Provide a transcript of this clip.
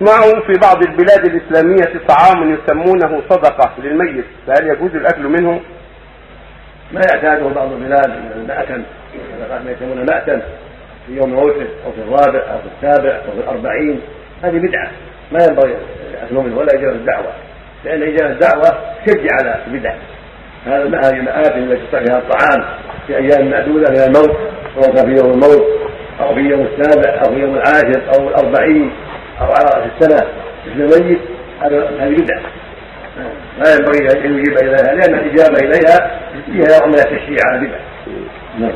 اسمعوا في بعض البلاد الإسلامية طعام يسمونه صدقة للميت فهل يجوز الأكل منه؟ ما يعتاده بعض البلاد مأتا ما يسمونه مأتا في يوم موته أو في الرابع أو في السابع أو في الأربعين هذه بدعة ما ينبغي الأكل منه ولا إجابة الدعوة لأن إجابة الدعوة تشجع على البدع هذه المآت التي يصح فيها الطعام في أيام معدودة من الموت سواء في يوم الموت أو في يوم السابع أو في يوم العاشر أو الأربعين أو على رأس السنة مثل الميت هذه بدعة. لا ينبغي أن يجيب إليها لأن الإجابة إليها فيها نوع من التشجيع على البدع نعم.